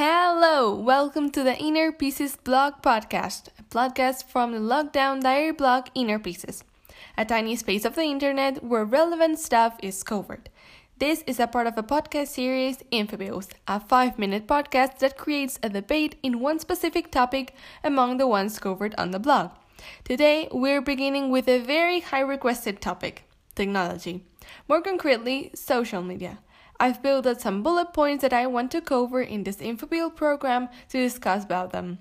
Hello, welcome to the Inner Pieces blog podcast, a podcast from the lockdown diary blog Inner Pieces, a tiny space of the internet where relevant stuff is covered. This is a part of a podcast series, Infobills, a five minute podcast that creates a debate in one specific topic among the ones covered on the blog. Today, we're beginning with a very high requested topic technology, more concretely, social media. I've built out some bullet points that I want to cover in this InfoBuild program to discuss about them.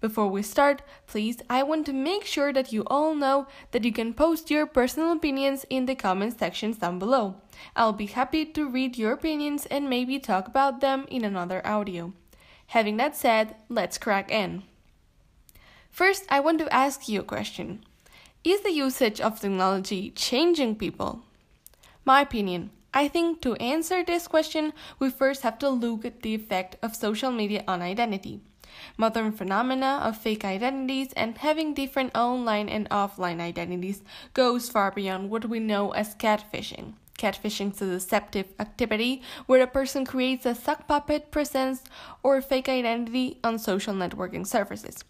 Before we start, please, I want to make sure that you all know that you can post your personal opinions in the comment sections down below. I'll be happy to read your opinions and maybe talk about them in another audio. Having that said, let's crack in. First, I want to ask you a question Is the usage of technology changing people? My opinion I think to answer this question, we first have to look at the effect of social media on identity. Modern phenomena of fake identities and having different online and offline identities goes far beyond what we know as catfishing. Catfishing is a deceptive activity where a person creates a sock puppet presence or fake identity on social networking services.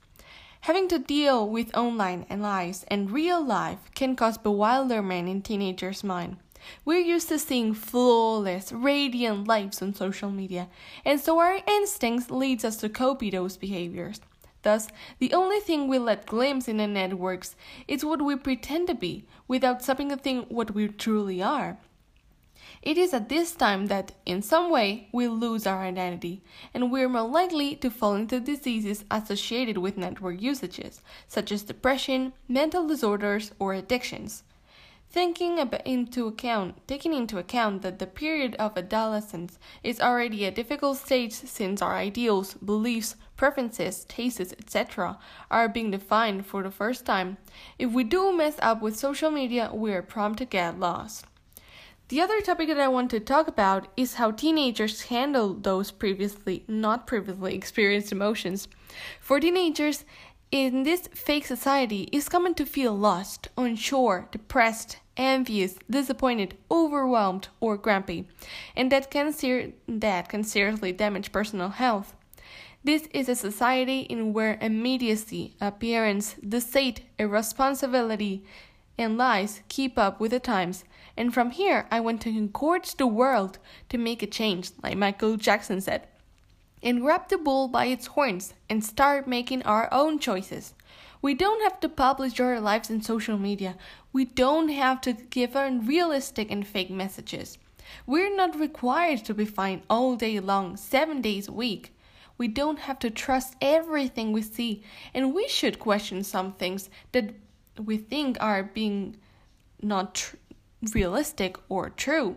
Having to deal with online and lies and real life can cause bewilderment in teenagers' mind. We're used to seeing flawless, radiant lives on social media, and so our instincts leads us to copy those behaviors. Thus, the only thing we let glimpse in the networks is what we pretend to be, without think what we truly are. It is at this time that, in some way, we lose our identity, and we are more likely to fall into diseases associated with network usages, such as depression, mental disorders, or addictions. Thinking into account, taking into account that the period of adolescence is already a difficult stage since our ideals, beliefs, preferences, tastes, etc. are being defined for the first time, if we do mess up with social media, we are prompt to get lost. The other topic that I want to talk about is how teenagers handle those previously not previously experienced emotions. For teenagers, in this fake society is common to feel lost, unsure, depressed, envious, disappointed, overwhelmed, or grumpy, and that can ser- that can seriously damage personal health. This is a society in where immediacy, appearance, deceit, irresponsibility, and lies keep up with the times. And from here, I want to encourage the world to make a change, like Michael Jackson said and grab the bull by its horns and start making our own choices. We don't have to publish our lives in social media. We don't have to give unrealistic and fake messages. We're not required to be fine all day long, seven days a week. We don't have to trust everything we see, and we should question some things that we think are being not tr- realistic or true.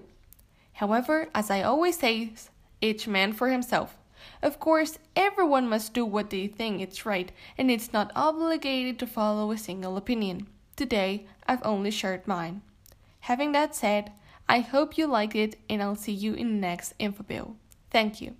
However, as I always say, each man for himself. Of course, everyone must do what they think is right, and it's not obligated to follow a single opinion. Today, I've only shared mine. Having that said, I hope you liked it, and I'll see you in the next info bill. Thank you.